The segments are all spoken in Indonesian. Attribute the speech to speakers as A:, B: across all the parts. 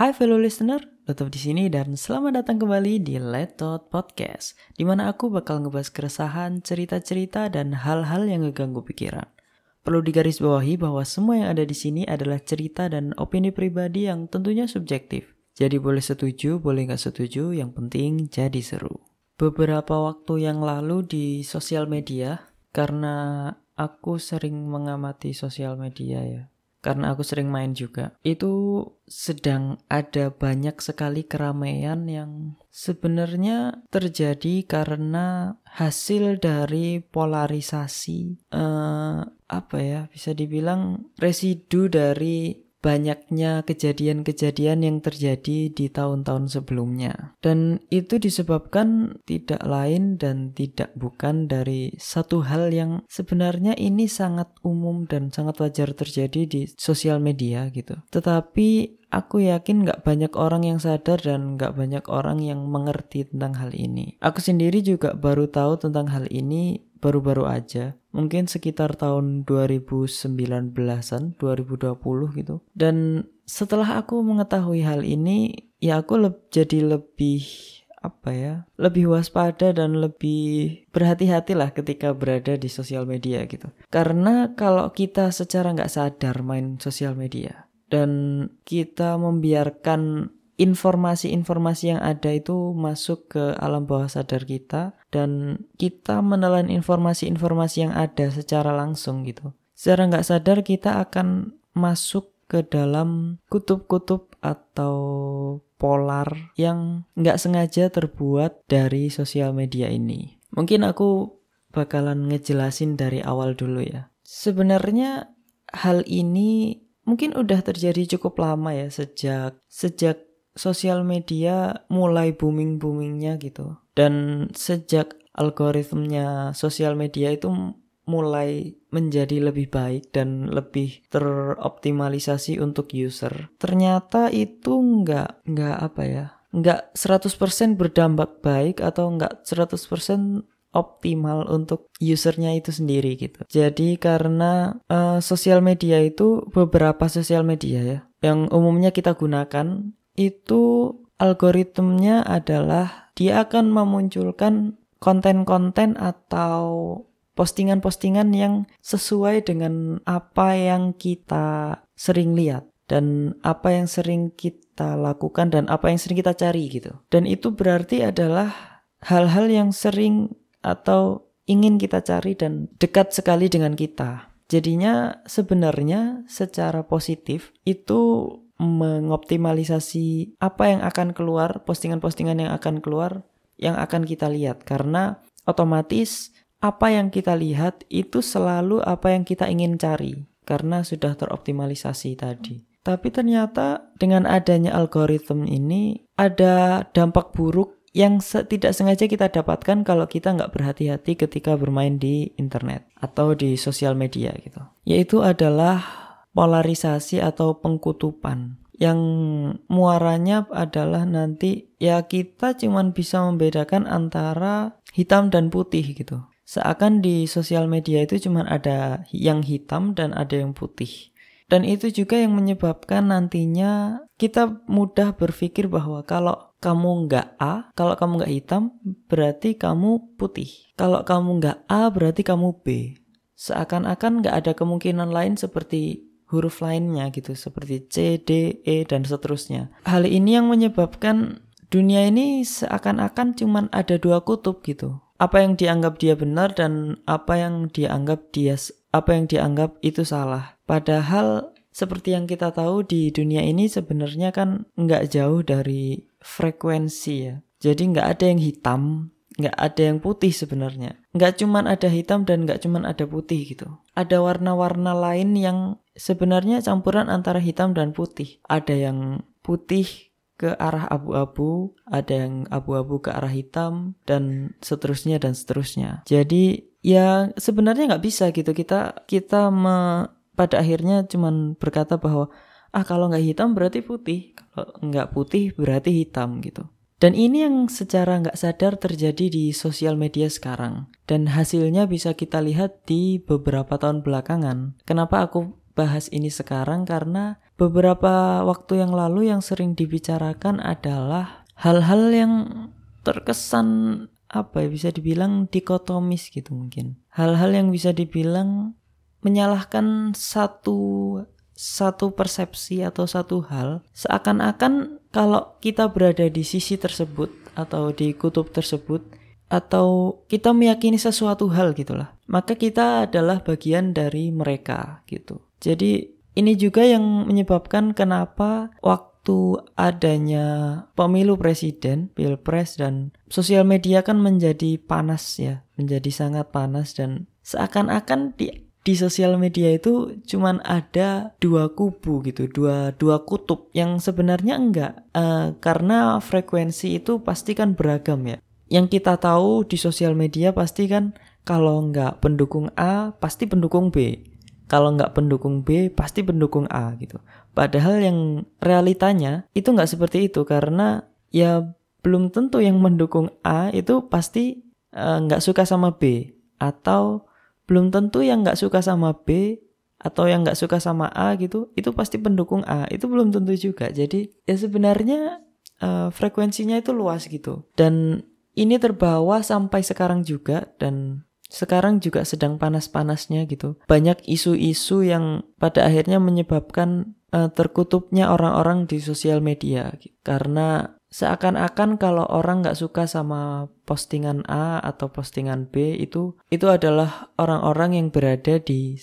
A: Hai fellow listener, tetap di sini dan selamat datang kembali di Letot Podcast, di mana aku bakal ngebahas keresahan, cerita-cerita, dan hal-hal yang ngeganggu pikiran. Perlu digarisbawahi bahwa semua yang ada di sini adalah cerita dan opini pribadi yang tentunya subjektif. Jadi boleh setuju, boleh nggak setuju, yang penting jadi seru. Beberapa waktu yang lalu di sosial media, karena aku sering mengamati sosial media ya, karena aku sering main juga. Itu sedang ada banyak sekali keramaian yang sebenarnya terjadi karena hasil dari polarisasi eh, apa ya bisa dibilang residu dari banyaknya kejadian-kejadian yang terjadi di tahun-tahun sebelumnya. Dan itu disebabkan tidak lain dan tidak bukan dari satu hal yang sebenarnya ini sangat umum dan sangat wajar terjadi di sosial media gitu. Tetapi aku yakin nggak banyak orang yang sadar dan nggak banyak orang yang mengerti tentang hal ini. Aku sendiri juga baru tahu tentang hal ini baru-baru aja. Mungkin sekitar tahun 2019-an 2020 gitu. Dan setelah aku mengetahui hal ini ya aku le jadi lebih apa ya lebih waspada dan lebih berhati-hati lah ketika berada di sosial media gitu. Karena kalau kita secara nggak sadar main sosial media dan kita membiarkan informasi-informasi yang ada itu masuk ke alam bawah sadar kita dan kita menelan informasi-informasi yang ada secara langsung gitu. Secara nggak sadar kita akan masuk ke dalam kutub-kutub atau polar yang nggak sengaja terbuat dari sosial media ini. Mungkin aku bakalan ngejelasin dari awal dulu ya. Sebenarnya hal ini mungkin udah terjadi cukup lama ya sejak sejak sosial media mulai booming-boomingnya gitu. Dan sejak algoritmnya sosial media itu mulai menjadi lebih baik dan lebih teroptimalisasi untuk user. Ternyata itu nggak nggak apa ya, nggak 100% berdampak baik atau nggak 100% optimal untuk usernya itu sendiri gitu. Jadi karena uh, sosial media itu beberapa sosial media ya yang umumnya kita gunakan itu algoritmnya adalah dia akan memunculkan konten-konten atau postingan-postingan yang sesuai dengan apa yang kita sering lihat dan apa yang sering kita lakukan dan apa yang sering kita cari gitu. Dan itu berarti adalah hal-hal yang sering atau ingin kita cari dan dekat sekali dengan kita. Jadinya sebenarnya secara positif itu mengoptimalisasi apa yang akan keluar, postingan-postingan yang akan keluar, yang akan kita lihat. Karena otomatis apa yang kita lihat itu selalu apa yang kita ingin cari. Karena sudah teroptimalisasi tadi. Tapi ternyata dengan adanya algoritma ini ada dampak buruk yang tidak sengaja kita dapatkan kalau kita nggak berhati-hati ketika bermain di internet atau di sosial media gitu. Yaitu adalah polarisasi atau pengkutupan yang muaranya adalah nanti ya kita cuman bisa membedakan antara hitam dan putih gitu. Seakan di sosial media itu cuman ada yang hitam dan ada yang putih. Dan itu juga yang menyebabkan nantinya kita mudah berpikir bahwa kalau kamu nggak A, kalau kamu nggak hitam, berarti kamu putih. Kalau kamu nggak A, berarti kamu B. Seakan-akan nggak ada kemungkinan lain seperti huruf lainnya gitu seperti C, D, E dan seterusnya. Hal ini yang menyebabkan dunia ini seakan-akan cuman ada dua kutub gitu. Apa yang dianggap dia benar dan apa yang dianggap dia apa yang dianggap itu salah. Padahal seperti yang kita tahu di dunia ini sebenarnya kan nggak jauh dari frekuensi ya. Jadi nggak ada yang hitam, nggak ada yang putih sebenarnya. Nggak cuman ada hitam dan nggak cuman ada putih gitu. Ada warna-warna lain yang sebenarnya campuran antara hitam dan putih. Ada yang putih ke arah abu-abu, ada yang abu-abu ke arah hitam, dan seterusnya dan seterusnya. Jadi ya sebenarnya nggak bisa gitu kita kita me, pada akhirnya cuman berkata bahwa ah kalau nggak hitam berarti putih, kalau nggak putih berarti hitam gitu. Dan ini yang secara nggak sadar terjadi di sosial media sekarang. Dan hasilnya bisa kita lihat di beberapa tahun belakangan. Kenapa aku bahas ini sekarang karena beberapa waktu yang lalu yang sering dibicarakan adalah hal-hal yang terkesan apa ya bisa dibilang dikotomis gitu mungkin. Hal-hal yang bisa dibilang menyalahkan satu satu persepsi atau satu hal seakan-akan kalau kita berada di sisi tersebut atau di kutub tersebut atau kita meyakini sesuatu hal gitulah maka kita adalah bagian dari mereka gitu. Jadi ini juga yang menyebabkan kenapa waktu adanya pemilu presiden, pilpres dan sosial media kan menjadi panas ya, menjadi sangat panas dan seakan-akan di di sosial media itu cuman ada dua kubu gitu, dua dua kutub yang sebenarnya enggak uh, karena frekuensi itu pasti kan beragam ya. Yang kita tahu di sosial media pasti kan kalau enggak pendukung A pasti pendukung B. Kalau enggak pendukung B pasti pendukung A gitu. Padahal yang realitanya itu enggak seperti itu karena ya belum tentu yang mendukung A itu pasti uh, nggak suka sama B atau belum tentu yang nggak suka sama B atau yang nggak suka sama A gitu itu pasti pendukung A. Itu belum tentu juga. Jadi ya sebenarnya uh, frekuensinya itu luas gitu. Dan ini terbawa sampai sekarang juga dan sekarang juga sedang panas-panasnya gitu. Banyak isu-isu yang pada akhirnya menyebabkan uh, terkutupnya orang-orang di sosial media gitu. karena seakan-akan kalau orang nggak suka sama postingan A atau postingan B itu itu adalah orang-orang yang berada di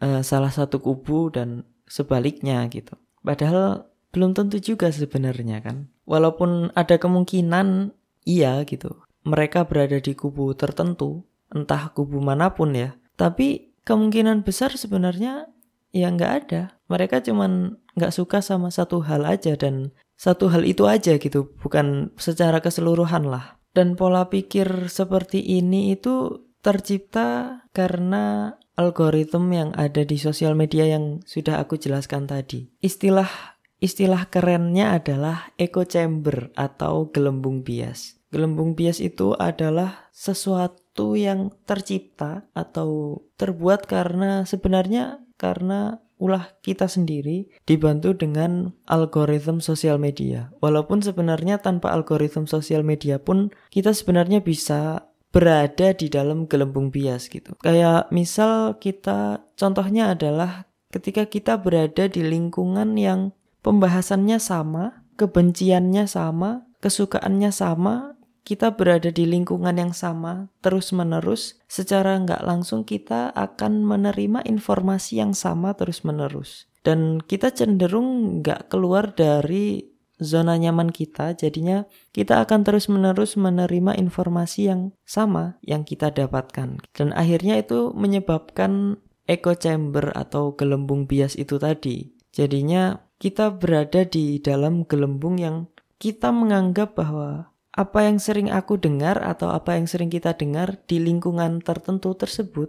A: uh, salah satu kubu dan sebaliknya gitu. Padahal belum tentu juga sebenarnya kan. Walaupun ada kemungkinan iya gitu. Mereka berada di kubu tertentu, entah kubu mana pun ya. Tapi kemungkinan besar sebenarnya ya nggak ada. Mereka cuman nggak suka sama satu hal aja dan satu hal itu aja gitu, bukan secara keseluruhan lah. Dan pola pikir seperti ini itu tercipta karena algoritma yang ada di sosial media yang sudah aku jelaskan tadi. Istilah istilah kerennya adalah echo chamber atau gelembung bias. Gelembung bias itu adalah sesuatu yang tercipta atau terbuat karena sebenarnya karena ulah kita sendiri dibantu dengan algoritma sosial media. Walaupun sebenarnya tanpa algoritma sosial media pun kita sebenarnya bisa berada di dalam gelembung bias gitu. Kayak misal kita contohnya adalah ketika kita berada di lingkungan yang pembahasannya sama, kebenciannya sama, kesukaannya sama, kita berada di lingkungan yang sama terus-menerus, secara nggak langsung kita akan menerima informasi yang sama terus-menerus. Dan kita cenderung nggak keluar dari zona nyaman kita, jadinya kita akan terus-menerus menerima informasi yang sama yang kita dapatkan. Dan akhirnya itu menyebabkan echo chamber atau gelembung bias itu tadi. Jadinya kita berada di dalam gelembung yang kita menganggap bahwa apa yang sering aku dengar atau apa yang sering kita dengar di lingkungan tertentu tersebut,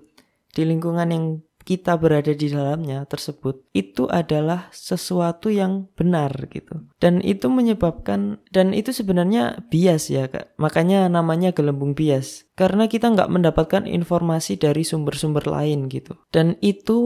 A: di lingkungan yang kita berada di dalamnya tersebut itu adalah sesuatu yang benar gitu. Dan itu menyebabkan dan itu sebenarnya bias ya kak. Makanya namanya gelembung bias. Karena kita nggak mendapatkan informasi dari sumber-sumber lain gitu. Dan itu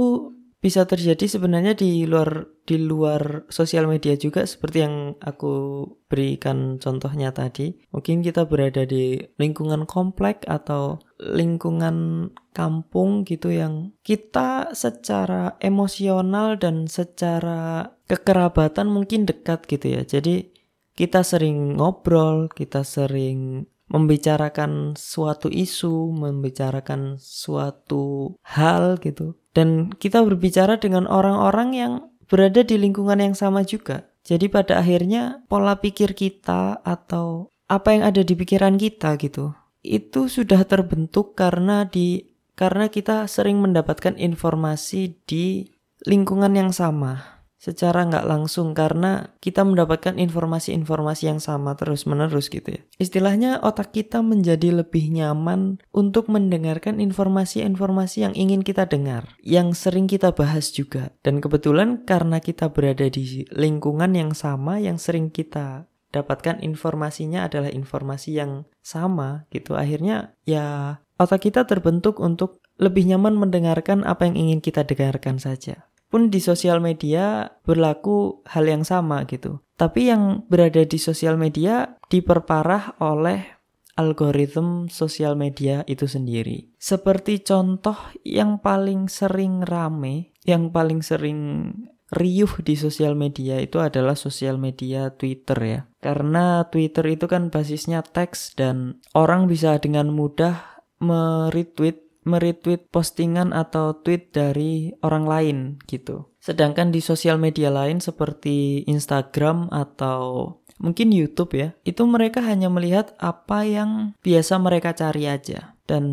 A: bisa terjadi sebenarnya di luar di luar sosial media juga seperti yang aku berikan contohnya tadi. Mungkin kita berada di lingkungan komplek atau lingkungan kampung gitu yang kita secara emosional dan secara kekerabatan mungkin dekat gitu ya. Jadi kita sering ngobrol, kita sering membicarakan suatu isu, membicarakan suatu hal gitu. Dan kita berbicara dengan orang-orang yang berada di lingkungan yang sama juga. Jadi pada akhirnya pola pikir kita atau apa yang ada di pikiran kita gitu, itu sudah terbentuk karena di karena kita sering mendapatkan informasi di lingkungan yang sama secara nggak langsung karena kita mendapatkan informasi-informasi yang sama terus-menerus gitu ya. Istilahnya otak kita menjadi lebih nyaman untuk mendengarkan informasi-informasi yang ingin kita dengar, yang sering kita bahas juga. Dan kebetulan karena kita berada di lingkungan yang sama, yang sering kita dapatkan informasinya adalah informasi yang sama gitu. Akhirnya ya otak kita terbentuk untuk lebih nyaman mendengarkan apa yang ingin kita dengarkan saja. Pun di sosial media berlaku hal yang sama gitu. Tapi yang berada di sosial media diperparah oleh algoritma sosial media itu sendiri. Seperti contoh yang paling sering rame, yang paling sering riuh di sosial media itu adalah sosial media Twitter ya. Karena Twitter itu kan basisnya teks dan orang bisa dengan mudah meretweet meretweet postingan atau tweet dari orang lain gitu. Sedangkan di sosial media lain seperti Instagram atau mungkin YouTube ya, itu mereka hanya melihat apa yang biasa mereka cari aja. Dan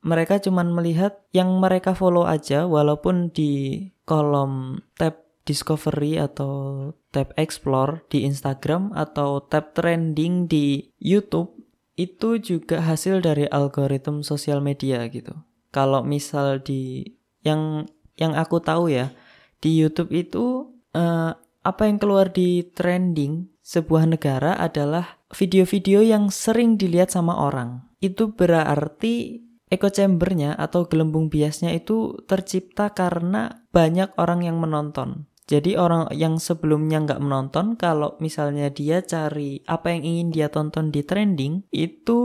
A: mereka cuma melihat yang mereka follow aja walaupun di kolom tab discovery atau tab explore di Instagram atau tab trending di YouTube itu juga hasil dari algoritma sosial media gitu. Kalau misal di yang yang aku tahu ya di YouTube itu uh, apa yang keluar di trending sebuah negara adalah video-video yang sering dilihat sama orang. Itu berarti echo chambernya atau gelembung biasnya itu tercipta karena banyak orang yang menonton. Jadi orang yang sebelumnya nggak menonton, kalau misalnya dia cari apa yang ingin dia tonton di trending, itu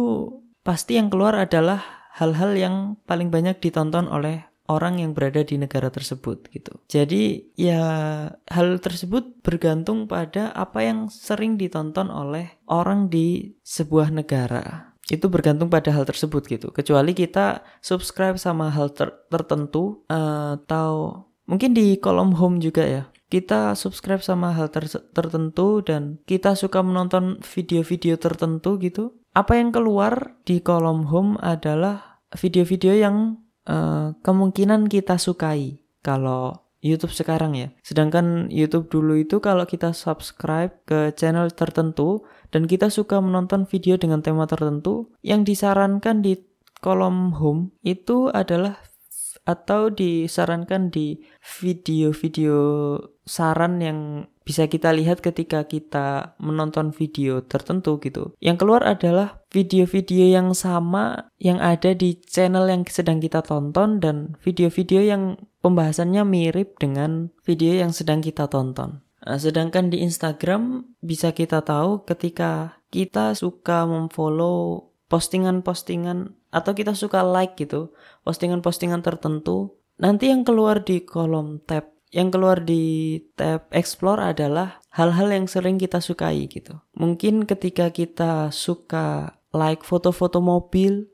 A: pasti yang keluar adalah hal-hal yang paling banyak ditonton oleh orang yang berada di negara tersebut gitu. Jadi ya hal tersebut bergantung pada apa yang sering ditonton oleh orang di sebuah negara. Itu bergantung pada hal tersebut gitu. Kecuali kita subscribe sama hal ter tertentu uh, atau mungkin di kolom home juga ya. Kita subscribe sama hal ter tertentu dan kita suka menonton video-video tertentu gitu. Apa yang keluar di kolom home adalah video-video yang uh, kemungkinan kita sukai kalau YouTube sekarang ya. Sedangkan YouTube dulu itu kalau kita subscribe ke channel tertentu dan kita suka menonton video dengan tema tertentu, yang disarankan di kolom home itu adalah atau disarankan di video-video saran yang bisa kita lihat ketika kita menonton video tertentu gitu. Yang keluar adalah video-video yang sama yang ada di channel yang sedang kita tonton dan video-video yang pembahasannya mirip dengan video yang sedang kita tonton. Nah, sedangkan di Instagram bisa kita tahu ketika kita suka memfollow postingan-postingan atau kita suka like gitu, postingan-postingan tertentu, nanti yang keluar di kolom tab yang keluar di tab explore adalah hal-hal yang sering kita sukai gitu. Mungkin ketika kita suka like foto-foto mobil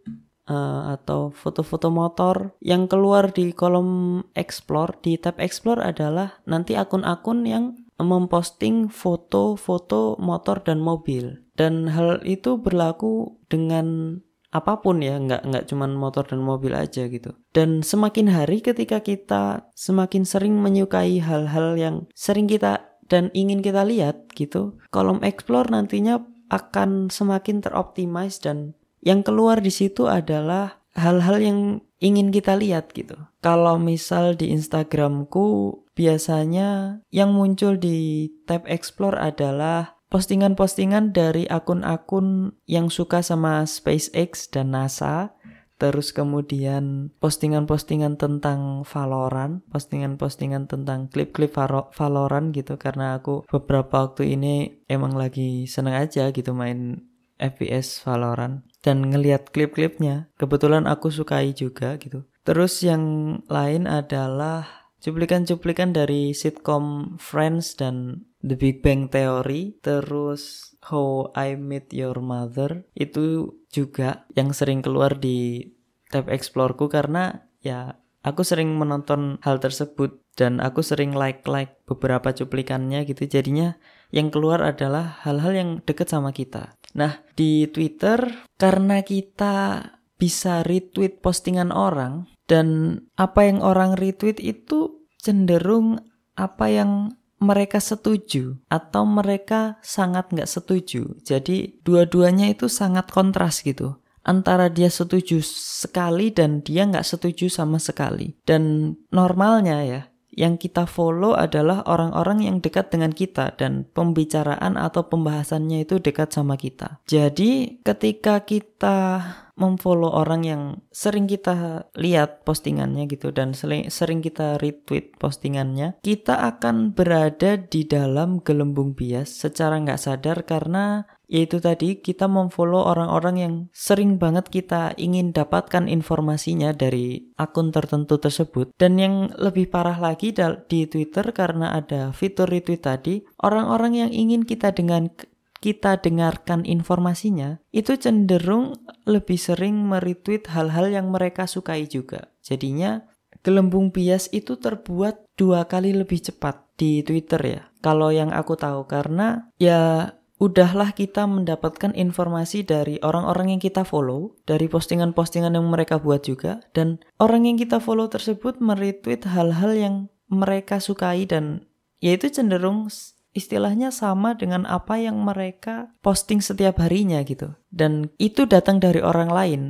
A: uh, atau foto-foto motor yang keluar di kolom explore di tab explore adalah nanti akun-akun yang memposting foto-foto motor dan mobil. Dan hal itu berlaku dengan apa pun ya nggak nggak cuman motor dan mobil aja gitu dan semakin hari ketika kita semakin sering menyukai hal-hal yang sering kita dan ingin kita lihat gitu kolom explore nantinya akan semakin teroptimize dan yang keluar di situ adalah hal-hal yang ingin kita lihat gitu. Kalau misal di Instagramku biasanya yang muncul di tab explore adalah postingan-postingan dari akun-akun yang suka sama SpaceX dan NASA, terus kemudian postingan-postingan tentang Valorant, postingan-postingan tentang klip-klip Valorant gitu karena aku beberapa waktu ini emang lagi seneng aja gitu main FPS Valorant dan ngelihat klip-klipnya. Kebetulan aku sukai juga gitu. Terus yang lain adalah cuplikan-cuplikan dari sitcom Friends dan The Big Bang Theory, terus How I Met Your Mother itu juga yang sering keluar di tab exploreku karena ya aku sering menonton hal tersebut dan aku sering like-like beberapa cuplikannya gitu jadinya yang keluar adalah hal-hal yang deket sama kita. Nah, di Twitter karena kita bisa retweet postingan orang dan apa yang orang retweet itu cenderung apa yang mereka setuju atau mereka sangat nggak setuju. Jadi dua-duanya itu sangat kontras gitu. Antara dia setuju sekali dan dia nggak setuju sama sekali. Dan normalnya ya, yang kita follow adalah orang-orang yang dekat dengan kita dan pembicaraan atau pembahasannya itu dekat sama kita. Jadi ketika kita memfollow orang yang sering kita lihat postingannya gitu dan sering kita retweet postingannya, kita akan berada di dalam gelembung bias secara nggak sadar karena yaitu tadi kita memfollow orang-orang yang sering banget kita ingin dapatkan informasinya dari akun tertentu tersebut. Dan yang lebih parah lagi di Twitter karena ada fitur retweet tadi orang-orang yang ingin kita dengan kita dengarkan informasinya itu cenderung lebih sering meretweet hal-hal yang mereka sukai juga. Jadinya gelembung bias itu terbuat dua kali lebih cepat di Twitter ya. Kalau yang aku tahu karena ya udahlah kita mendapatkan informasi dari orang-orang yang kita follow, dari postingan-postingan yang mereka buat juga, dan orang yang kita follow tersebut meretweet hal-hal yang mereka sukai dan yaitu cenderung istilahnya sama dengan apa yang mereka posting setiap harinya gitu. Dan itu datang dari orang lain.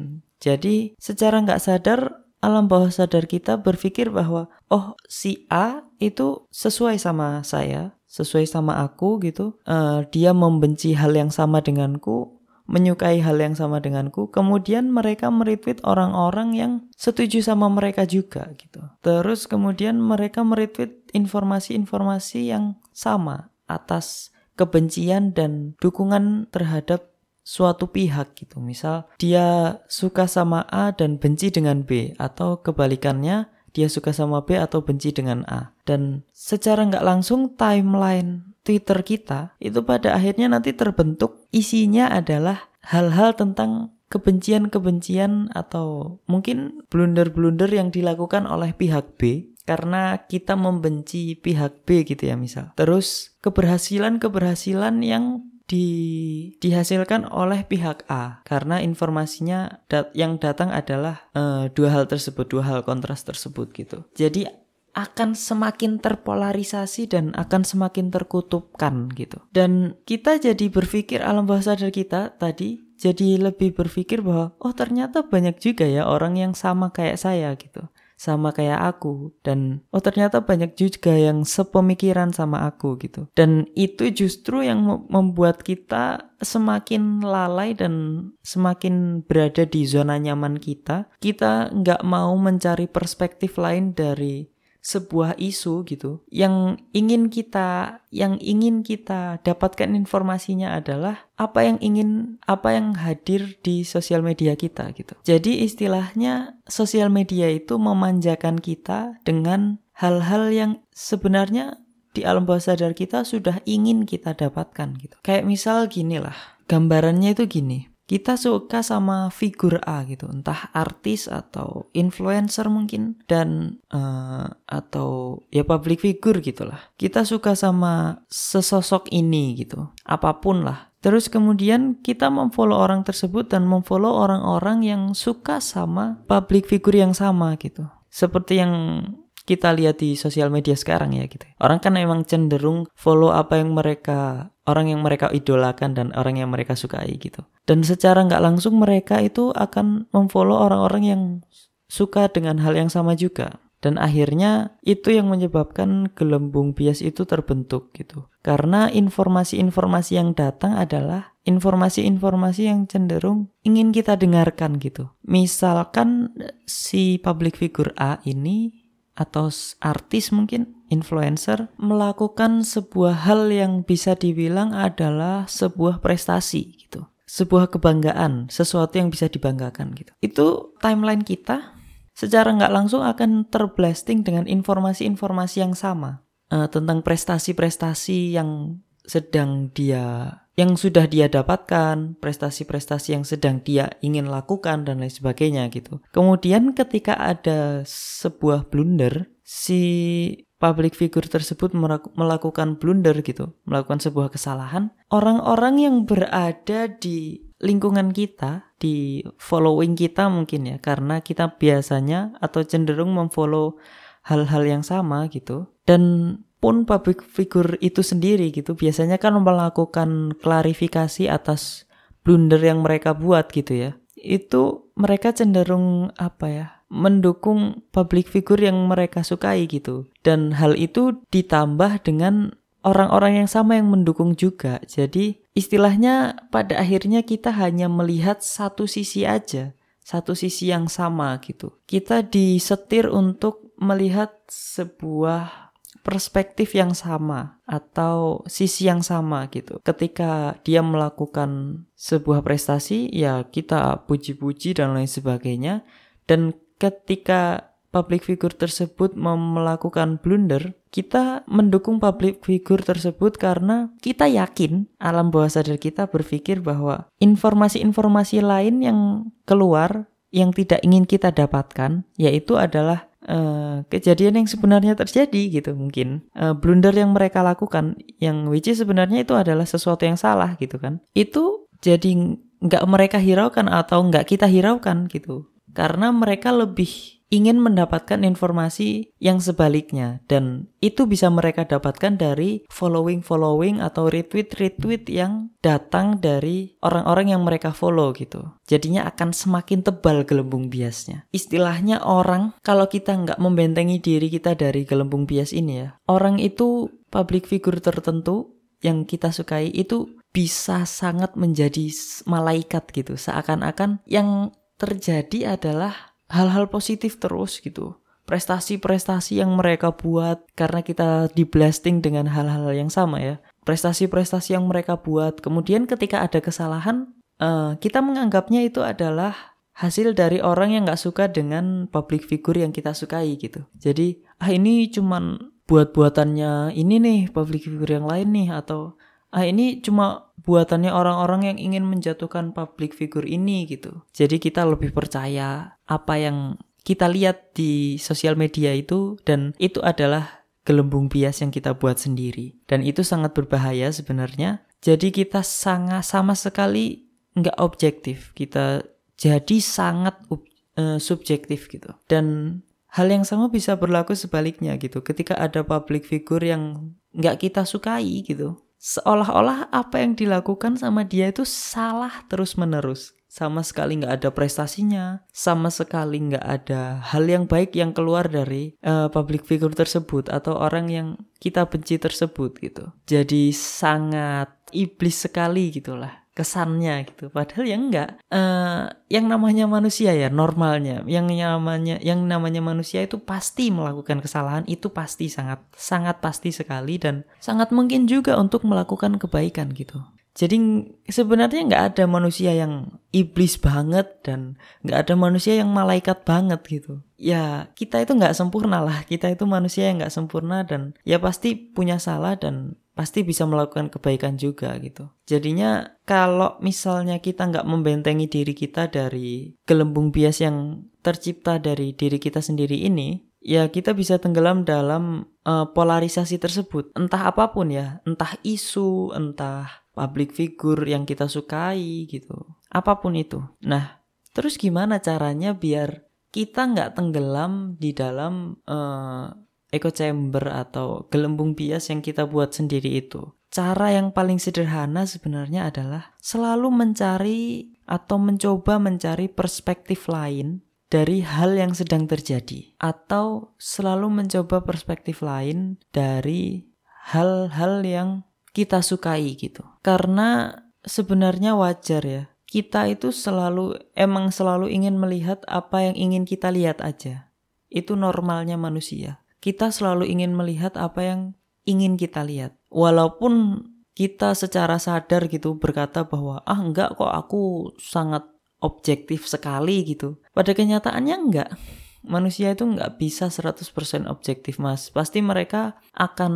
A: Jadi secara nggak sadar alam bawah sadar kita berpikir bahwa oh si A itu sesuai sama saya sesuai sama aku gitu uh, dia membenci hal yang sama denganku menyukai hal yang sama denganku kemudian mereka meretweet orang-orang yang setuju sama mereka juga gitu terus kemudian mereka meretweet informasi-informasi yang sama atas kebencian dan dukungan terhadap suatu pihak gitu misal dia suka sama A dan benci dengan B atau kebalikannya dia suka sama B atau benci dengan A. Dan secara nggak langsung timeline Twitter kita itu pada akhirnya nanti terbentuk isinya adalah hal-hal tentang kebencian-kebencian atau mungkin blunder-blunder yang dilakukan oleh pihak B karena kita membenci pihak B gitu ya misal. Terus keberhasilan-keberhasilan yang di, dihasilkan oleh pihak A karena informasinya dat, yang datang adalah uh, dua hal tersebut, dua hal kontras tersebut gitu. Jadi akan semakin terpolarisasi dan akan semakin terkutupkan gitu. Dan kita jadi berpikir alam bawah sadar kita tadi jadi lebih berpikir bahwa oh ternyata banyak juga ya orang yang sama kayak saya gitu sama kayak aku. Dan oh ternyata banyak juga yang sepemikiran sama aku gitu. Dan itu justru yang membuat kita semakin lalai dan semakin berada di zona nyaman kita. Kita nggak mau mencari perspektif lain dari sebuah isu gitu yang ingin kita yang ingin kita dapatkan informasinya adalah apa yang ingin apa yang hadir di sosial media kita gitu. Jadi istilahnya sosial media itu memanjakan kita dengan hal-hal yang sebenarnya di alam bawah sadar kita sudah ingin kita dapatkan gitu. Kayak misal gini lah, gambarannya itu gini kita suka sama figur A gitu, entah artis atau influencer mungkin dan uh, atau ya public figure gitulah. Kita suka sama sesosok ini gitu, apa pun lah. Terus kemudian kita memfollow orang tersebut dan memfollow orang-orang yang suka sama public figure yang sama gitu. Seperti yang kita lihat di sosial media sekarang ya gitu. Orang kan emang cenderung follow apa yang mereka orang yang mereka idolakan dan orang yang mereka sukai gitu. Dan secara nggak langsung mereka itu akan memfollow orang-orang yang suka dengan hal yang sama juga. Dan akhirnya itu yang menyebabkan gelembung bias itu terbentuk gitu. Karena informasi-informasi yang datang adalah informasi-informasi yang cenderung ingin kita dengarkan gitu. Misalkan si public figure A ini atau artis mungkin influencer melakukan sebuah hal yang bisa dibilang adalah sebuah prestasi gitu. Sebuah kebanggaan, sesuatu yang bisa dibanggakan gitu. Itu timeline kita secara nggak langsung akan terblasting dengan informasi-informasi yang sama uh, tentang prestasi-prestasi yang sedang dia yang sudah dia dapatkan, prestasi-prestasi yang sedang dia ingin lakukan dan lain sebagainya gitu. Kemudian ketika ada sebuah blunder, si public figure tersebut melakukan blunder gitu, melakukan sebuah kesalahan, orang-orang yang berada di lingkungan kita, di following kita mungkin ya, karena kita biasanya atau cenderung memfollow hal-hal yang sama gitu. Dan pun public figure itu sendiri gitu biasanya kan melakukan klarifikasi atas blunder yang mereka buat gitu ya itu mereka cenderung apa ya mendukung public figure yang mereka sukai gitu dan hal itu ditambah dengan orang-orang yang sama yang mendukung juga. Jadi istilahnya pada akhirnya kita hanya melihat satu sisi aja, satu sisi yang sama gitu. Kita disetir untuk melihat sebuah perspektif yang sama atau sisi yang sama gitu. Ketika dia melakukan sebuah prestasi, ya kita puji-puji dan lain sebagainya. Dan ketika public figure tersebut melakukan blunder, kita mendukung public figure tersebut karena kita yakin alam bawah sadar kita berpikir bahwa informasi-informasi lain yang keluar yang tidak ingin kita dapatkan yaitu adalah uh, kejadian yang sebenarnya terjadi gitu mungkin. Uh, blunder yang mereka lakukan yang which is sebenarnya itu adalah sesuatu yang salah gitu kan. Itu jadi nggak mereka hiraukan atau nggak kita hiraukan gitu karena mereka lebih ingin mendapatkan informasi yang sebaliknya dan itu bisa mereka dapatkan dari following-following atau retweet-retweet yang datang dari orang-orang yang mereka follow gitu. Jadinya akan semakin tebal gelembung biasnya. Istilahnya orang kalau kita nggak membentengi diri kita dari gelembung bias ini ya, orang itu public figure tertentu yang kita sukai itu bisa sangat menjadi malaikat gitu. Seakan-akan yang terjadi adalah hal-hal positif terus gitu. Prestasi-prestasi yang mereka buat karena kita di blasting dengan hal-hal yang sama ya. Prestasi-prestasi yang mereka buat. Kemudian ketika ada kesalahan, uh, kita menganggapnya itu adalah hasil dari orang yang nggak suka dengan public figure yang kita sukai gitu. Jadi ah ini cuman buat-buatannya ini nih public figure yang lain nih atau ah ini cuma buatannya orang-orang yang ingin menjatuhkan public figure ini gitu. Jadi kita lebih percaya apa yang kita lihat di sosial media itu dan itu adalah gelembung bias yang kita buat sendiri. Dan itu sangat berbahaya sebenarnya. Jadi kita sangat sama sekali nggak objektif. Kita jadi sangat uh, subjektif gitu. Dan hal yang sama bisa berlaku sebaliknya gitu. Ketika ada public figure yang nggak kita sukai gitu seolah-olah apa yang dilakukan sama dia itu salah terus-menerus. Sama sekali nggak ada prestasinya, sama sekali nggak ada hal yang baik yang keluar dari uh, public figure tersebut atau orang yang kita benci tersebut gitu. Jadi sangat iblis sekali gitulah kesannya gitu padahal ya enggak uh, yang namanya manusia ya normalnya yang namanya yang namanya manusia itu pasti melakukan kesalahan itu pasti sangat sangat pasti sekali dan sangat mungkin juga untuk melakukan kebaikan gitu jadi sebenarnya nggak ada manusia yang iblis banget dan nggak ada manusia yang malaikat banget gitu. Ya kita itu nggak sempurna lah. Kita itu manusia yang nggak sempurna dan ya pasti punya salah dan pasti bisa melakukan kebaikan juga gitu. Jadinya kalau misalnya kita nggak membentengi diri kita dari gelembung bias yang tercipta dari diri kita sendiri ini, ya kita bisa tenggelam dalam uh, polarisasi tersebut. Entah apa pun ya, entah isu, entah public figure yang kita sukai gitu. Apa pun itu. Nah, terus gimana caranya biar kita nggak tenggelam di dalam uh, echo chamber atau gelembung bias yang kita buat sendiri itu. Cara yang paling sederhana sebenarnya adalah selalu mencari atau mencoba mencari perspektif lain dari hal yang sedang terjadi atau selalu mencoba perspektif lain dari hal-hal yang kita sukai gitu. Karena sebenarnya wajar ya. Kita itu selalu emang selalu ingin melihat apa yang ingin kita lihat aja. Itu normalnya manusia kita selalu ingin melihat apa yang ingin kita lihat. Walaupun kita secara sadar gitu berkata bahwa ah enggak kok aku sangat objektif sekali gitu. Pada kenyataannya enggak. Manusia itu enggak bisa 100% objektif mas. Pasti mereka akan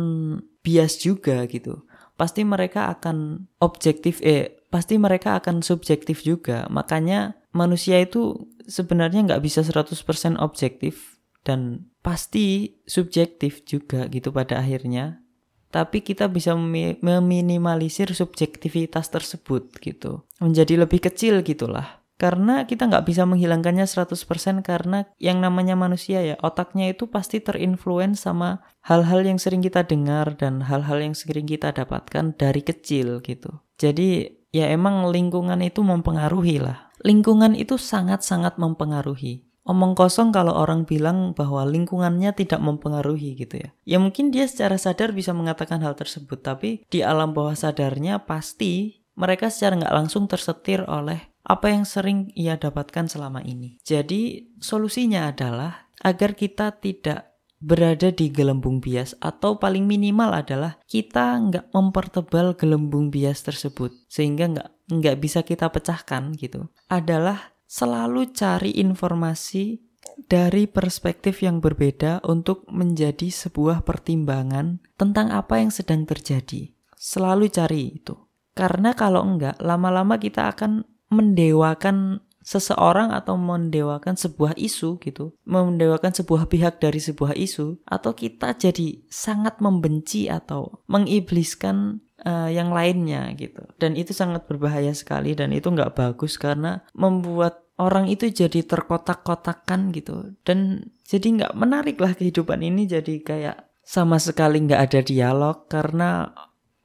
A: bias juga gitu. Pasti mereka akan objektif eh pasti mereka akan subjektif juga. Makanya manusia itu sebenarnya nggak bisa 100% objektif dan pasti subjektif juga gitu pada akhirnya. Tapi kita bisa meminimalisir subjektivitas tersebut gitu. Menjadi lebih kecil gitulah. Karena kita nggak bisa menghilangkannya 100% karena yang namanya manusia ya otaknya itu pasti terinfluence sama hal-hal yang sering kita dengar dan hal-hal yang sering kita dapatkan dari kecil gitu. Jadi ya emang lingkungan itu mempengaruhi lah. Lingkungan itu sangat-sangat mempengaruhi omong kosong kalau orang bilang bahwa lingkungannya tidak mempengaruhi gitu ya. Ya mungkin dia secara sadar bisa mengatakan hal tersebut, tapi di alam bawah sadarnya pasti mereka secara nggak langsung tersetir oleh apa yang sering ia dapatkan selama ini. Jadi solusinya adalah agar kita tidak berada di gelembung bias atau paling minimal adalah kita nggak mempertebal gelembung bias tersebut sehingga nggak nggak bisa kita pecahkan gitu adalah selalu cari informasi dari perspektif yang berbeda untuk menjadi sebuah pertimbangan tentang apa yang sedang terjadi. Selalu cari itu. Karena kalau enggak, lama-lama kita akan mendewakan seseorang atau mendewakan sebuah isu gitu, mendewakan sebuah pihak dari sebuah isu, atau kita jadi sangat membenci atau mengibliskan uh, yang lainnya gitu. Dan itu sangat berbahaya sekali dan itu nggak bagus karena membuat orang itu jadi terkotak-kotakan gitu. Dan jadi nggak menarik lah kehidupan ini jadi kayak sama sekali nggak ada dialog karena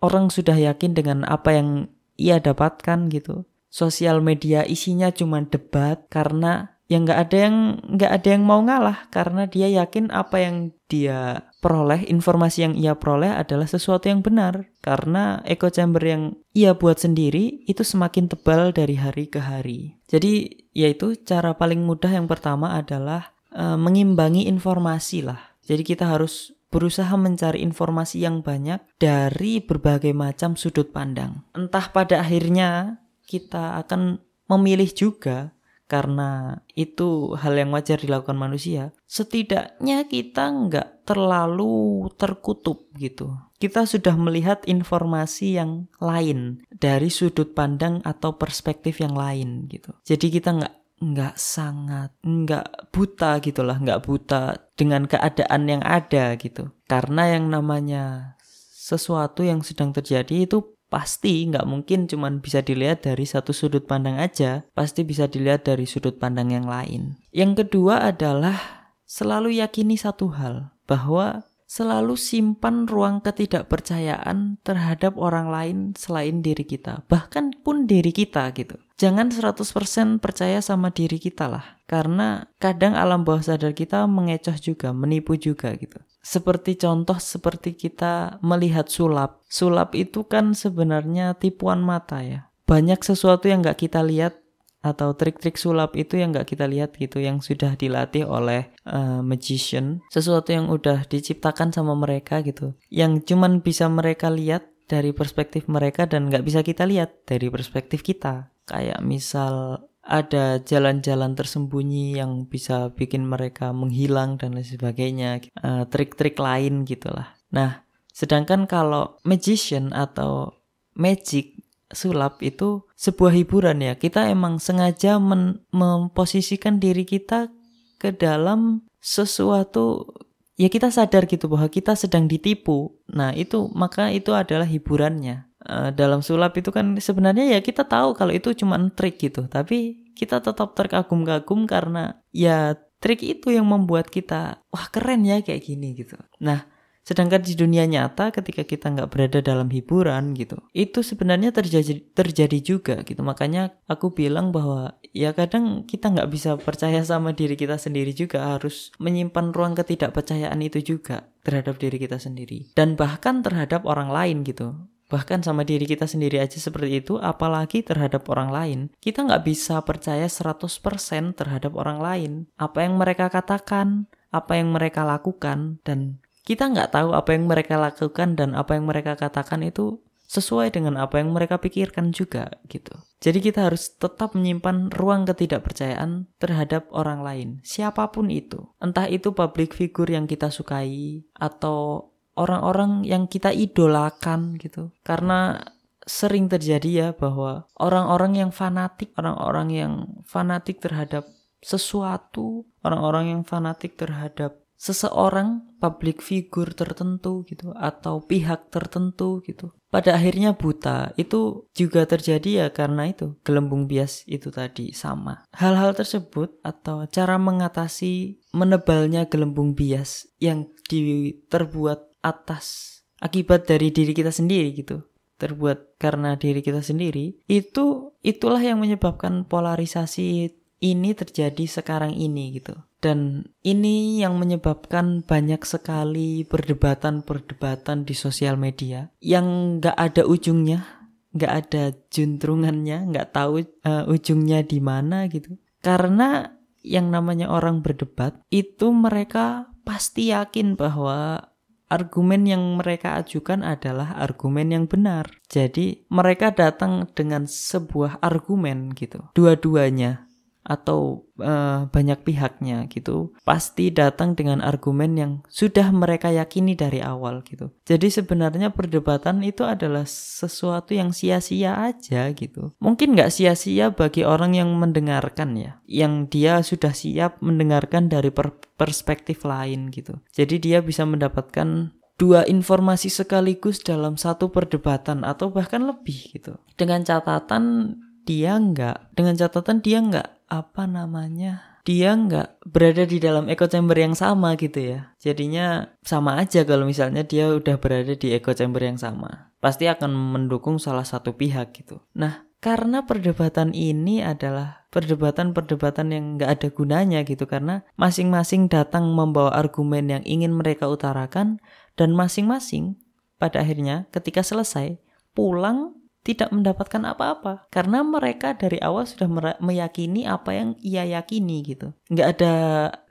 A: orang sudah yakin dengan apa yang ia dapatkan gitu. Sosial media isinya cuma debat karena yang nggak ada yang nggak ada yang mau ngalah karena dia yakin apa yang dia peroleh informasi yang ia peroleh adalah sesuatu yang benar. Karena echo chamber yang ia buat sendiri itu semakin tebal dari hari ke hari. Jadi yaitu cara paling mudah yang pertama adalah e, mengimbangi informasi lah. Jadi kita harus berusaha mencari informasi yang banyak dari berbagai macam sudut pandang. Entah pada akhirnya kita akan memilih juga karena itu hal yang wajar dilakukan manusia, setidaknya kita nggak terlalu terkutup gitu. Kita sudah melihat informasi yang lain dari sudut pandang atau perspektif yang lain gitu. Jadi kita nggak nggak sangat nggak buta gitulah, nggak buta dengan keadaan yang ada gitu. Karena yang namanya sesuatu yang sedang terjadi itu pasti nggak mungkin cuma bisa dilihat dari satu sudut pandang aja, pasti bisa dilihat dari sudut pandang yang lain. Yang kedua adalah selalu yakini satu hal, bahwa selalu simpan ruang ketidakpercayaan terhadap orang lain selain diri kita, bahkan pun diri kita gitu. Jangan 100% percaya sama diri kita lah, karena kadang alam bawah sadar kita mengecoh juga, menipu juga gitu. Seperti contoh seperti kita melihat sulap. Sulap itu kan sebenarnya tipuan mata ya. Banyak sesuatu yang nggak kita lihat atau trik-trik sulap itu yang nggak kita lihat gitu yang sudah dilatih oleh uh, magician sesuatu yang udah diciptakan sama mereka gitu yang cuman bisa mereka lihat dari perspektif mereka dan nggak bisa kita lihat dari perspektif kita kayak misal ada jalan-jalan tersembunyi yang bisa bikin mereka menghilang dan lain sebagainya uh, trik-trik lain gitulah. Nah sedangkan kalau magician atau magic sulap itu sebuah hiburan ya. Kita emang sengaja memposisikan diri kita ke dalam sesuatu ya kita sadar gitu bahwa kita sedang ditipu. Nah itu maka itu adalah hiburannya Eh, dalam sulap itu kan sebenarnya ya kita tahu kalau itu cuma trik gitu. Tapi kita tetap terkagum-kagum karena ya trik itu yang membuat kita wah keren ya kayak gini gitu. Nah sedangkan di dunia nyata ketika kita nggak berada dalam hiburan gitu itu sebenarnya terjadi terjadi juga gitu. Makanya aku bilang bahwa ya kadang kita nggak bisa percaya sama diri kita sendiri juga harus menyimpan ruang ketidakpercayaan itu juga terhadap diri kita sendiri. Dan bahkan terhadap orang lain gitu Bahkan sama diri kita sendiri aja seperti itu, apalagi terhadap orang lain. Kita nggak bisa percaya 100% terhadap orang lain. Apa yang mereka katakan, apa yang mereka lakukan, dan kita nggak tahu apa yang mereka lakukan dan apa yang mereka katakan itu sesuai dengan apa yang mereka pikirkan juga gitu. Jadi kita harus tetap menyimpan ruang ketidakpercayaan terhadap orang lain, siapa pun itu. Entah itu public figure yang kita sukai atau orang-orang yang kita idolakan gitu. Karena sering terjadi ya bahwa orang-orang yang fanatik, orang-orang yang fanatik terhadap sesuatu, orang-orang yang fanatik terhadap seseorang public figure tertentu gitu atau pihak tertentu gitu. Pada akhirnya buta. Itu juga terjadi ya karena itu gelembung bias itu tadi sama. Hal-hal tersebut atau cara mengatasi menebalnya gelembung bias yang diterbuat atas akibat dari diri kita sendiri gitu terbuat karena diri kita sendiri itu itulah yang menyebabkan polarisasi ini terjadi sekarang ini gitu. Dan ini yang menyebabkan banyak sekali perdebatan-perdebatan di sosial media yang nggak ada ujungnya, nggak ada juntrungannya, nggak tahu uh, ujungnya di mana gitu. Karena yang namanya orang berdebat itu mereka pasti yakin bahwa argumen yang mereka ajukan adalah argumen yang benar. Jadi mereka datang dengan sebuah argumen gitu. Dua-duanya atau uh, banyak pihaknya gitu pasti datang dengan argumen yang sudah mereka yakini dari awal gitu. Jadi sebenarnya perdebatan itu adalah sesuatu yang sia-sia aja gitu. Mungkin nggak sia-sia bagi orang yang mendengarkan ya, yang dia sudah siap mendengarkan dari per perspektif lain gitu. Jadi dia bisa mendapatkan dua informasi sekaligus dalam satu perdebatan atau bahkan lebih gitu. Dengan catatan dia nggak, dengan catatan dia nggak apa namanya dia nggak berada di dalam echo chamber yang sama gitu ya. Jadinya sama aja kalau misalnya dia udah berada di echo chamber yang sama. Pasti akan mendukung salah satu pihak gitu. Nah karena perdebatan ini adalah perdebatan-perdebatan yang nggak ada gunanya gitu. Karena masing-masing datang membawa argumen yang ingin mereka utarakan dan masing-masing pada akhirnya ketika selesai pulang tidak mendapatkan apa-apa. Karena mereka dari awal sudah meyakini apa yang ia yakini gitu. Nggak ada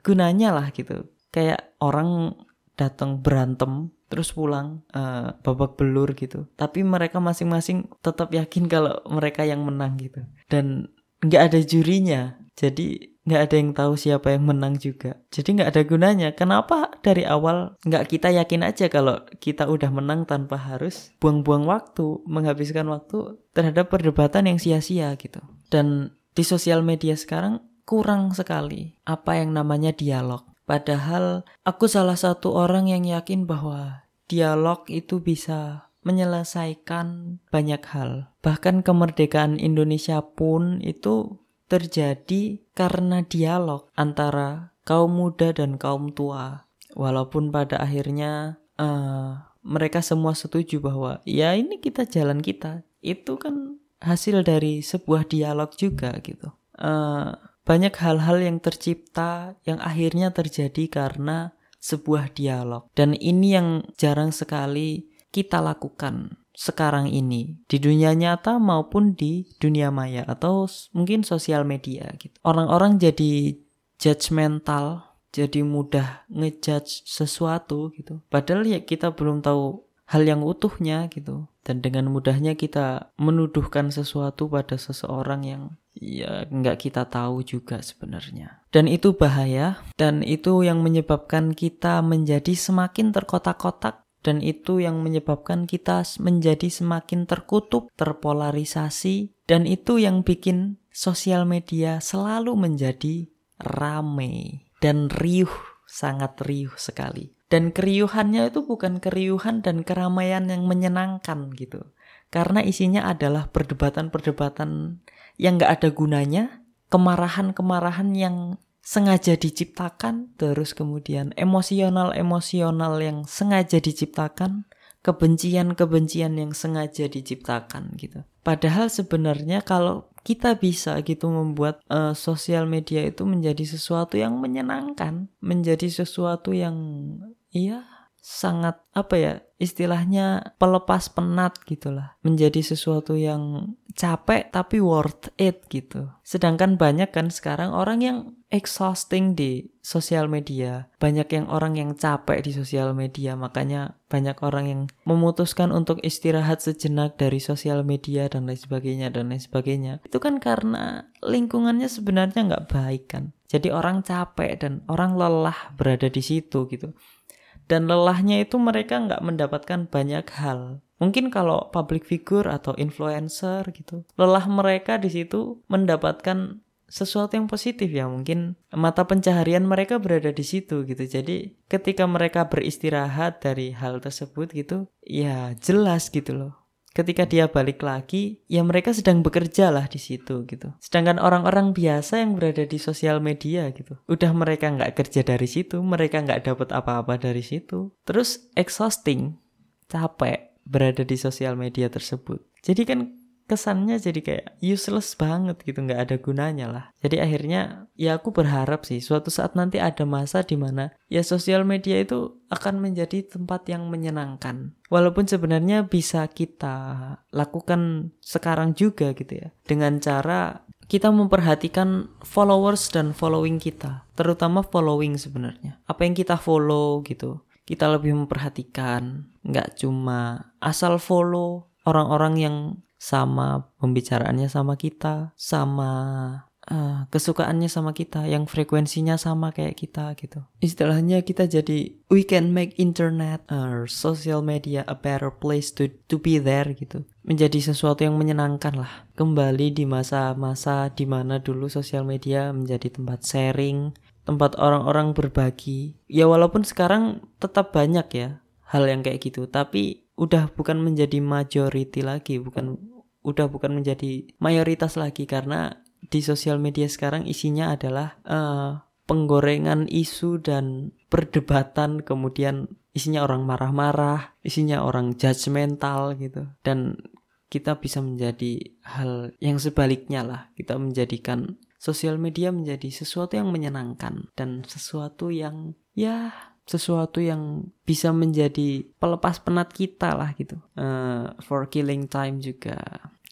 A: gunanya lah gitu. Kayak orang datang berantem terus pulang uh, babak belur gitu. Tapi mereka masing-masing tetap yakin kalau mereka yang menang gitu. Dan nggak ada jurinya. Jadi nggak ada yang tahu siapa yang menang juga. Jadi nggak ada gunanya. Kenapa dari awal nggak kita yakin aja kalau kita udah menang tanpa harus buang-buang waktu, menghabiskan waktu terhadap perdebatan yang sia-sia gitu. Dan di sosial media sekarang kurang sekali apa yang namanya dialog. Padahal aku salah satu orang yang yakin bahwa dialog itu bisa menyelesaikan banyak hal. Bahkan kemerdekaan Indonesia pun itu terjadi karena dialog antara kaum muda dan kaum tua. Walaupun pada akhirnya uh, mereka semua setuju bahwa ya ini kita jalan kita. Itu kan hasil dari sebuah dialog juga gitu. Uh, banyak hal-hal yang tercipta yang akhirnya terjadi karena sebuah dialog. Dan ini yang jarang sekali kita lakukan sekarang ini di dunia nyata maupun di dunia maya atau mungkin sosial media gitu. Orang-orang jadi judgmental, jadi mudah ngejudge sesuatu gitu. Padahal ya kita belum tahu hal yang utuhnya gitu. Dan dengan mudahnya kita menuduhkan sesuatu pada seseorang yang ya nggak kita tahu juga sebenarnya. Dan itu bahaya dan itu yang menyebabkan kita menjadi semakin terkotak-kotak dan itu yang menyebabkan kita menjadi semakin terkutuk, terpolarisasi, dan itu yang bikin sosial media selalu menjadi rame dan riuh, sangat riuh sekali. Dan keriuhannya itu bukan keriuhan dan keramaian yang menyenangkan gitu. Karena isinya adalah perdebatan-perdebatan yang gak ada gunanya, kemarahan-kemarahan yang sengaja diciptakan, terus kemudian emosional-emosional yang sengaja diciptakan, kebencian-kebencian yang sengaja diciptakan gitu. Padahal sebenarnya kalau kita bisa gitu membuat uh, sosial media itu menjadi sesuatu yang menyenangkan, menjadi sesuatu yang iya sangat apa ya istilahnya pelepas penat gitulah. Menjadi sesuatu yang capek tapi worth it gitu. Sedangkan banyak kan sekarang orang yang exhausting di sosial media. Banyak yang orang yang capek di sosial media. Makanya banyak orang yang memutuskan untuk istirahat sejenak dari sosial media dan lain sebagainya dan lain sebagainya. Itu kan karena lingkungannya sebenarnya nggak baik kan. Jadi orang capek dan orang lelah berada di situ gitu dan lelahnya itu mereka nggak mendapatkan banyak hal. Mungkin kalau public figure atau influencer gitu, lelah mereka di situ mendapatkan sesuatu yang positif ya. Mungkin mata pencaharian mereka berada di situ gitu. Jadi ketika mereka beristirahat dari hal tersebut gitu ya jelas gitu loh ketika dia balik lagi, ya mereka sedang bekerja lah di situ gitu. Sedangkan orang-orang biasa yang berada di sosial media gitu, udah mereka nggak kerja dari situ, mereka nggak dapat apa-apa dari situ. Terus exhausting, capek berada di sosial media tersebut. Jadi kan kesannya jadi kayak useless banget gitu nggak ada gunanya lah. Jadi akhirnya ya aku berharap sih suatu saat nanti ada masa di mana ya sosial media itu akan menjadi tempat yang menyenangkan. Walaupun sebenarnya bisa kita lakukan sekarang juga gitu ya dengan cara kita memperhatikan followers dan following kita terutama following sebenarnya. Apa yang kita follow gitu kita lebih memperhatikan nggak cuma asal follow orang-orang yang sama pembicaraannya sama kita, sama uh, kesukaannya sama kita, yang frekuensinya sama kayak kita gitu. Istilahnya kita jadi we can make internet or social media a better place to to be there gitu. Menjadi sesuatu yang menyenangkan lah. Kembali di masa-masa di mana dulu sosial media menjadi tempat sharing, tempat orang-orang berbagi. Ya walaupun sekarang tetap banyak ya hal yang kayak gitu, tapi udah bukan menjadi majority lagi, bukan udah bukan menjadi mayoritas lagi karena di sosial media sekarang isinya adalah uh, penggorengan isu dan perdebatan kemudian isinya orang marah-marah, isinya orang judgmental gitu. Dan kita bisa menjadi hal yang sebaliknya lah. Kita menjadikan sosial media menjadi sesuatu yang menyenangkan dan sesuatu yang ya sesuatu yang bisa menjadi pelepas penat kita lah gitu. Uh, for killing time juga.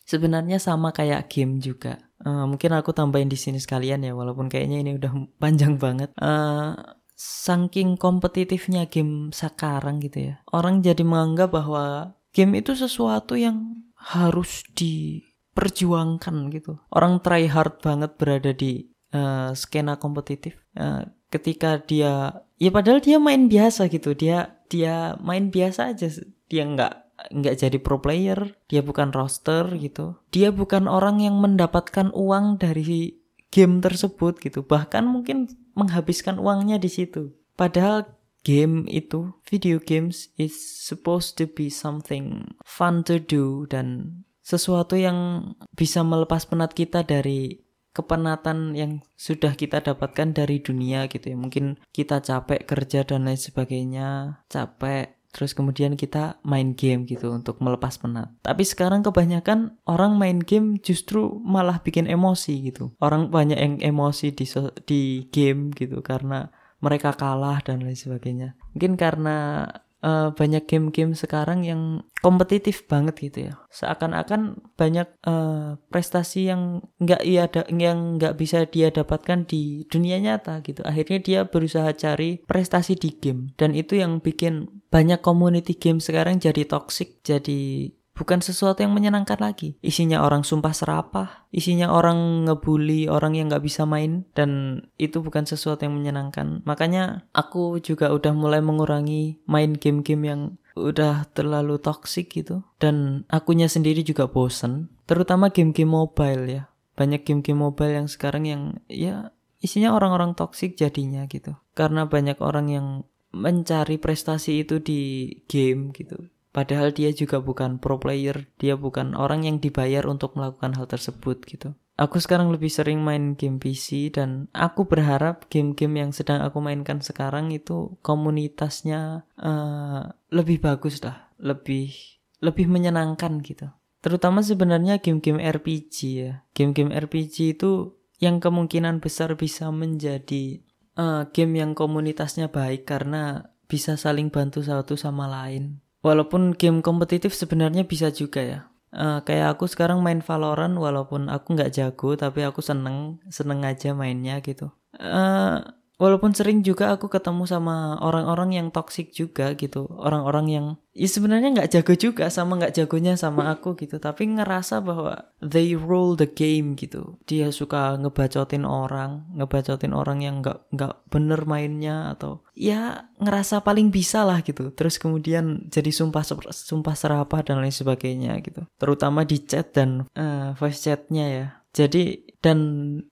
A: Sebenarnya sama kayak game juga. Uh, mungkin aku tambahin di sini sekalian ya, walaupun kayaknya ini udah panjang banget. Uh, saking kompetitifnya game sekarang gitu ya, orang jadi menganggap bahwa game itu sesuatu yang harus diperjuangkan gitu. Orang try hard banget berada di uh, skena kompetitif. Uh, ketika dia ya padahal dia main biasa gitu. Dia dia main biasa aja dia nggak nggak jadi pro player. Dia bukan roster gitu. Dia bukan orang yang mendapatkan uang dari game tersebut gitu. Bahkan mungkin menghabiskan uangnya di situ. Padahal game itu video games is supposed to be something fun to do dan sesuatu yang bisa melepas penat kita dari kepenatan yang sudah kita dapatkan dari dunia gitu ya mungkin kita capek kerja dan lain sebagainya capek terus kemudian kita main game gitu untuk melepas penat. Tapi sekarang kebanyakan orang main game justru malah bikin emosi gitu. Orang banyak yang emosi di di game gitu karena mereka kalah dan lain sebagainya. Mungkin karena uh, banyak game-game sekarang yang kompetitif banget gitu ya. Seakan-akan banyak uh, prestasi yang nggak ia ada yang nggak bisa dia dapatkan di dunia nyata gitu. Akhirnya dia berusaha cari prestasi di game dan itu yang bikin banyak community game sekarang jadi toxic, jadi bukan sesuatu yang menyenangkan lagi. Isinya orang sumpah serapah, isinya orang ngebully orang yang nggak bisa main, dan itu bukan sesuatu yang menyenangkan. Makanya aku juga udah mulai mengurangi main game-game yang udah terlalu toxic gitu. Dan akunya sendiri juga bosen, terutama game-game mobile ya. Banyak game-game mobile yang sekarang yang ya isinya orang-orang toxic jadinya gitu. Karena banyak orang yang mencari prestasi itu di game gitu Padahal dia juga bukan pro player, dia bukan orang yang dibayar untuk melakukan hal tersebut gitu. Aku sekarang lebih sering main game PC dan aku berharap game-game yang sedang aku mainkan sekarang itu komunitasnya uh, lebih bagus lah, lebih lebih menyenangkan gitu. Terutama sebenarnya game-game RPG ya. Game-game RPG itu yang kemungkinan besar bisa menjadi uh, game yang komunitasnya baik karena bisa saling bantu satu sama lain walaupun game kompetitif sebenarnya bisa juga ya. Uh, kayak aku sekarang main Valorant walaupun aku nggak jago tapi aku seneng seneng aja mainnya gitu. Uh, walaupun sering juga aku ketemu sama orang-orang yang toxic juga gitu. Orang-orang yang ya sebenarnya nggak jago juga sama nggak jagonya sama aku gitu. Tapi ngerasa bahwa they rule the game gitu. Dia suka ngebacotin orang ngebacotin orang yang nggak nggak bener mainnya atau ya ngerasa paling bisa lah gitu. Terus kemudian jadi sumpah sumpah serapah dan lain sebagainya gitu. Terutama di chat dan uh, voice chatnya ya jadi dan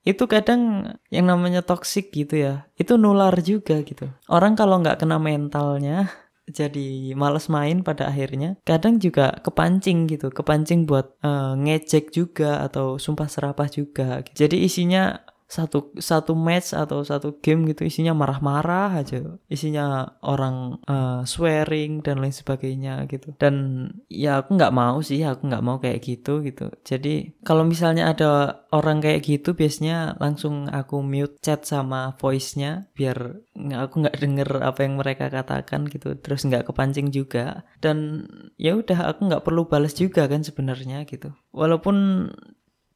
A: itu kadang yang namanya toxic gitu ya itu nular juga gitu. Orang kalau nggak kena mentalnya jadi males main pada akhirnya kadang juga kepancing gitu kepancing buat uh, ngecek juga atau sumpah serapah juga jadi isinya satu satu match atau satu game gitu isinya marah-marah aja. Isinya orang uh, swearing dan lain sebagainya gitu. Dan ya aku nggak mau sih aku nggak mau kayak gitu gitu. Jadi kalau misalnya ada orang kayak gitu biasanya langsung aku mute chat sama voice-nya biar aku nggak denger apa yang mereka katakan gitu. Terus nggak kepancing juga. Dan ya udah aku nggak perlu balas juga kan sebenarnya gitu. Walaupun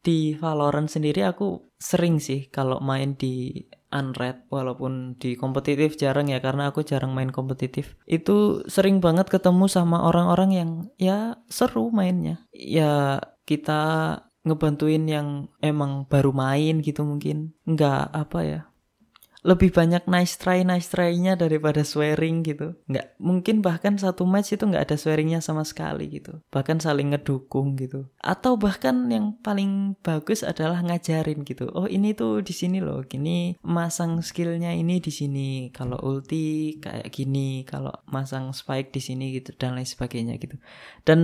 A: di Valorant sendiri aku sering sih kalau main di unread walaupun di kompetitif jarang ya karena aku jarang main kompetitif. Itu sering banget ketemu sama orang-orang yang ya seru mainnya. Ya kita ngebantuin yang emang baru main gitu mungkin. Nggak apa ya lebih banyak nice try nice try-nya daripada swearing gitu. Nggak mungkin bahkan satu match itu nggak ada swearingnya sama sekali gitu. Bahkan saling ngedukung gitu. Atau bahkan yang paling bagus adalah ngajarin gitu. Oh ini tuh di sini loh, gini masang skillnya ini di sini. Kalau ulti kayak gini, kalau masang spike di sini gitu dan lain sebagainya gitu. Dan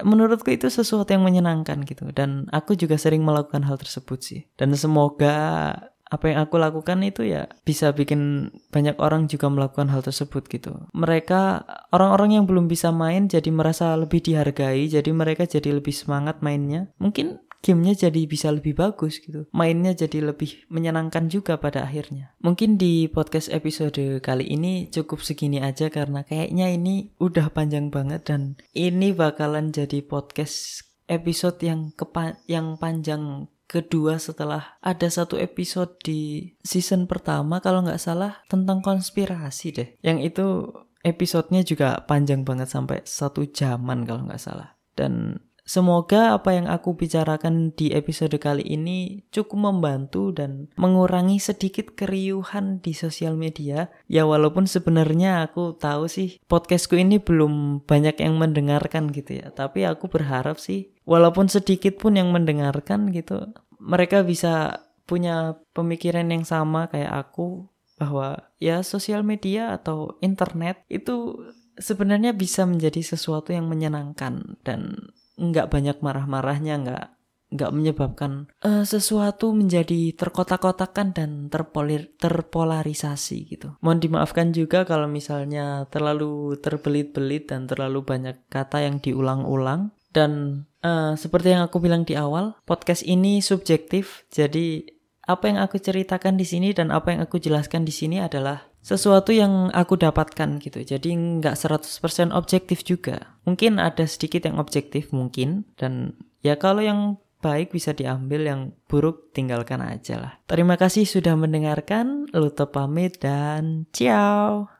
A: menurutku itu sesuatu yang menyenangkan gitu. Dan aku juga sering melakukan hal tersebut sih. Dan semoga apa yang aku lakukan itu ya bisa bikin banyak orang juga melakukan hal tersebut gitu. Mereka orang-orang yang belum bisa main jadi merasa lebih dihargai, jadi mereka jadi lebih semangat mainnya. Mungkin gamenya jadi bisa lebih bagus gitu. Mainnya jadi lebih menyenangkan juga pada akhirnya. Mungkin di podcast episode kali ini cukup segini aja karena kayaknya ini udah panjang banget dan ini bakalan jadi podcast episode yang kepa yang panjang kedua setelah ada satu episode di season pertama kalau nggak salah tentang konspirasi deh. Yang itu episodenya juga panjang banget sampai satu jaman kalau nggak salah. Dan Semoga apa yang aku bicarakan di episode kali ini cukup membantu dan mengurangi sedikit keriuhan di sosial media. Ya walaupun sebenarnya aku tahu sih podcastku ini belum banyak yang mendengarkan gitu ya. Tapi aku berharap sih walaupun sedikit pun yang mendengarkan gitu, mereka bisa punya pemikiran yang sama kayak aku bahwa ya sosial media atau internet itu sebenarnya bisa menjadi sesuatu yang menyenangkan dan nggak banyak marah-marahnya nggak nggak menyebabkan uh, sesuatu menjadi terkotak-kotakan dan terpolir terpolarisasi gitu. Mohon dimaafkan juga kalau misalnya terlalu terbelit-belit dan terlalu banyak kata yang diulang-ulang dan uh, seperti yang aku bilang di awal, podcast ini subjektif. Jadi apa yang aku ceritakan di sini dan apa yang aku jelaskan di sini adalah sesuatu yang aku dapatkan gitu. Jadi nggak 100% objektif juga. Mungkin ada sedikit yang objektif mungkin dan ya kalau yang baik bisa diambil, yang buruk tinggalkan aja lah. Terima kasih sudah mendengarkan. Luto pamit dan ciao.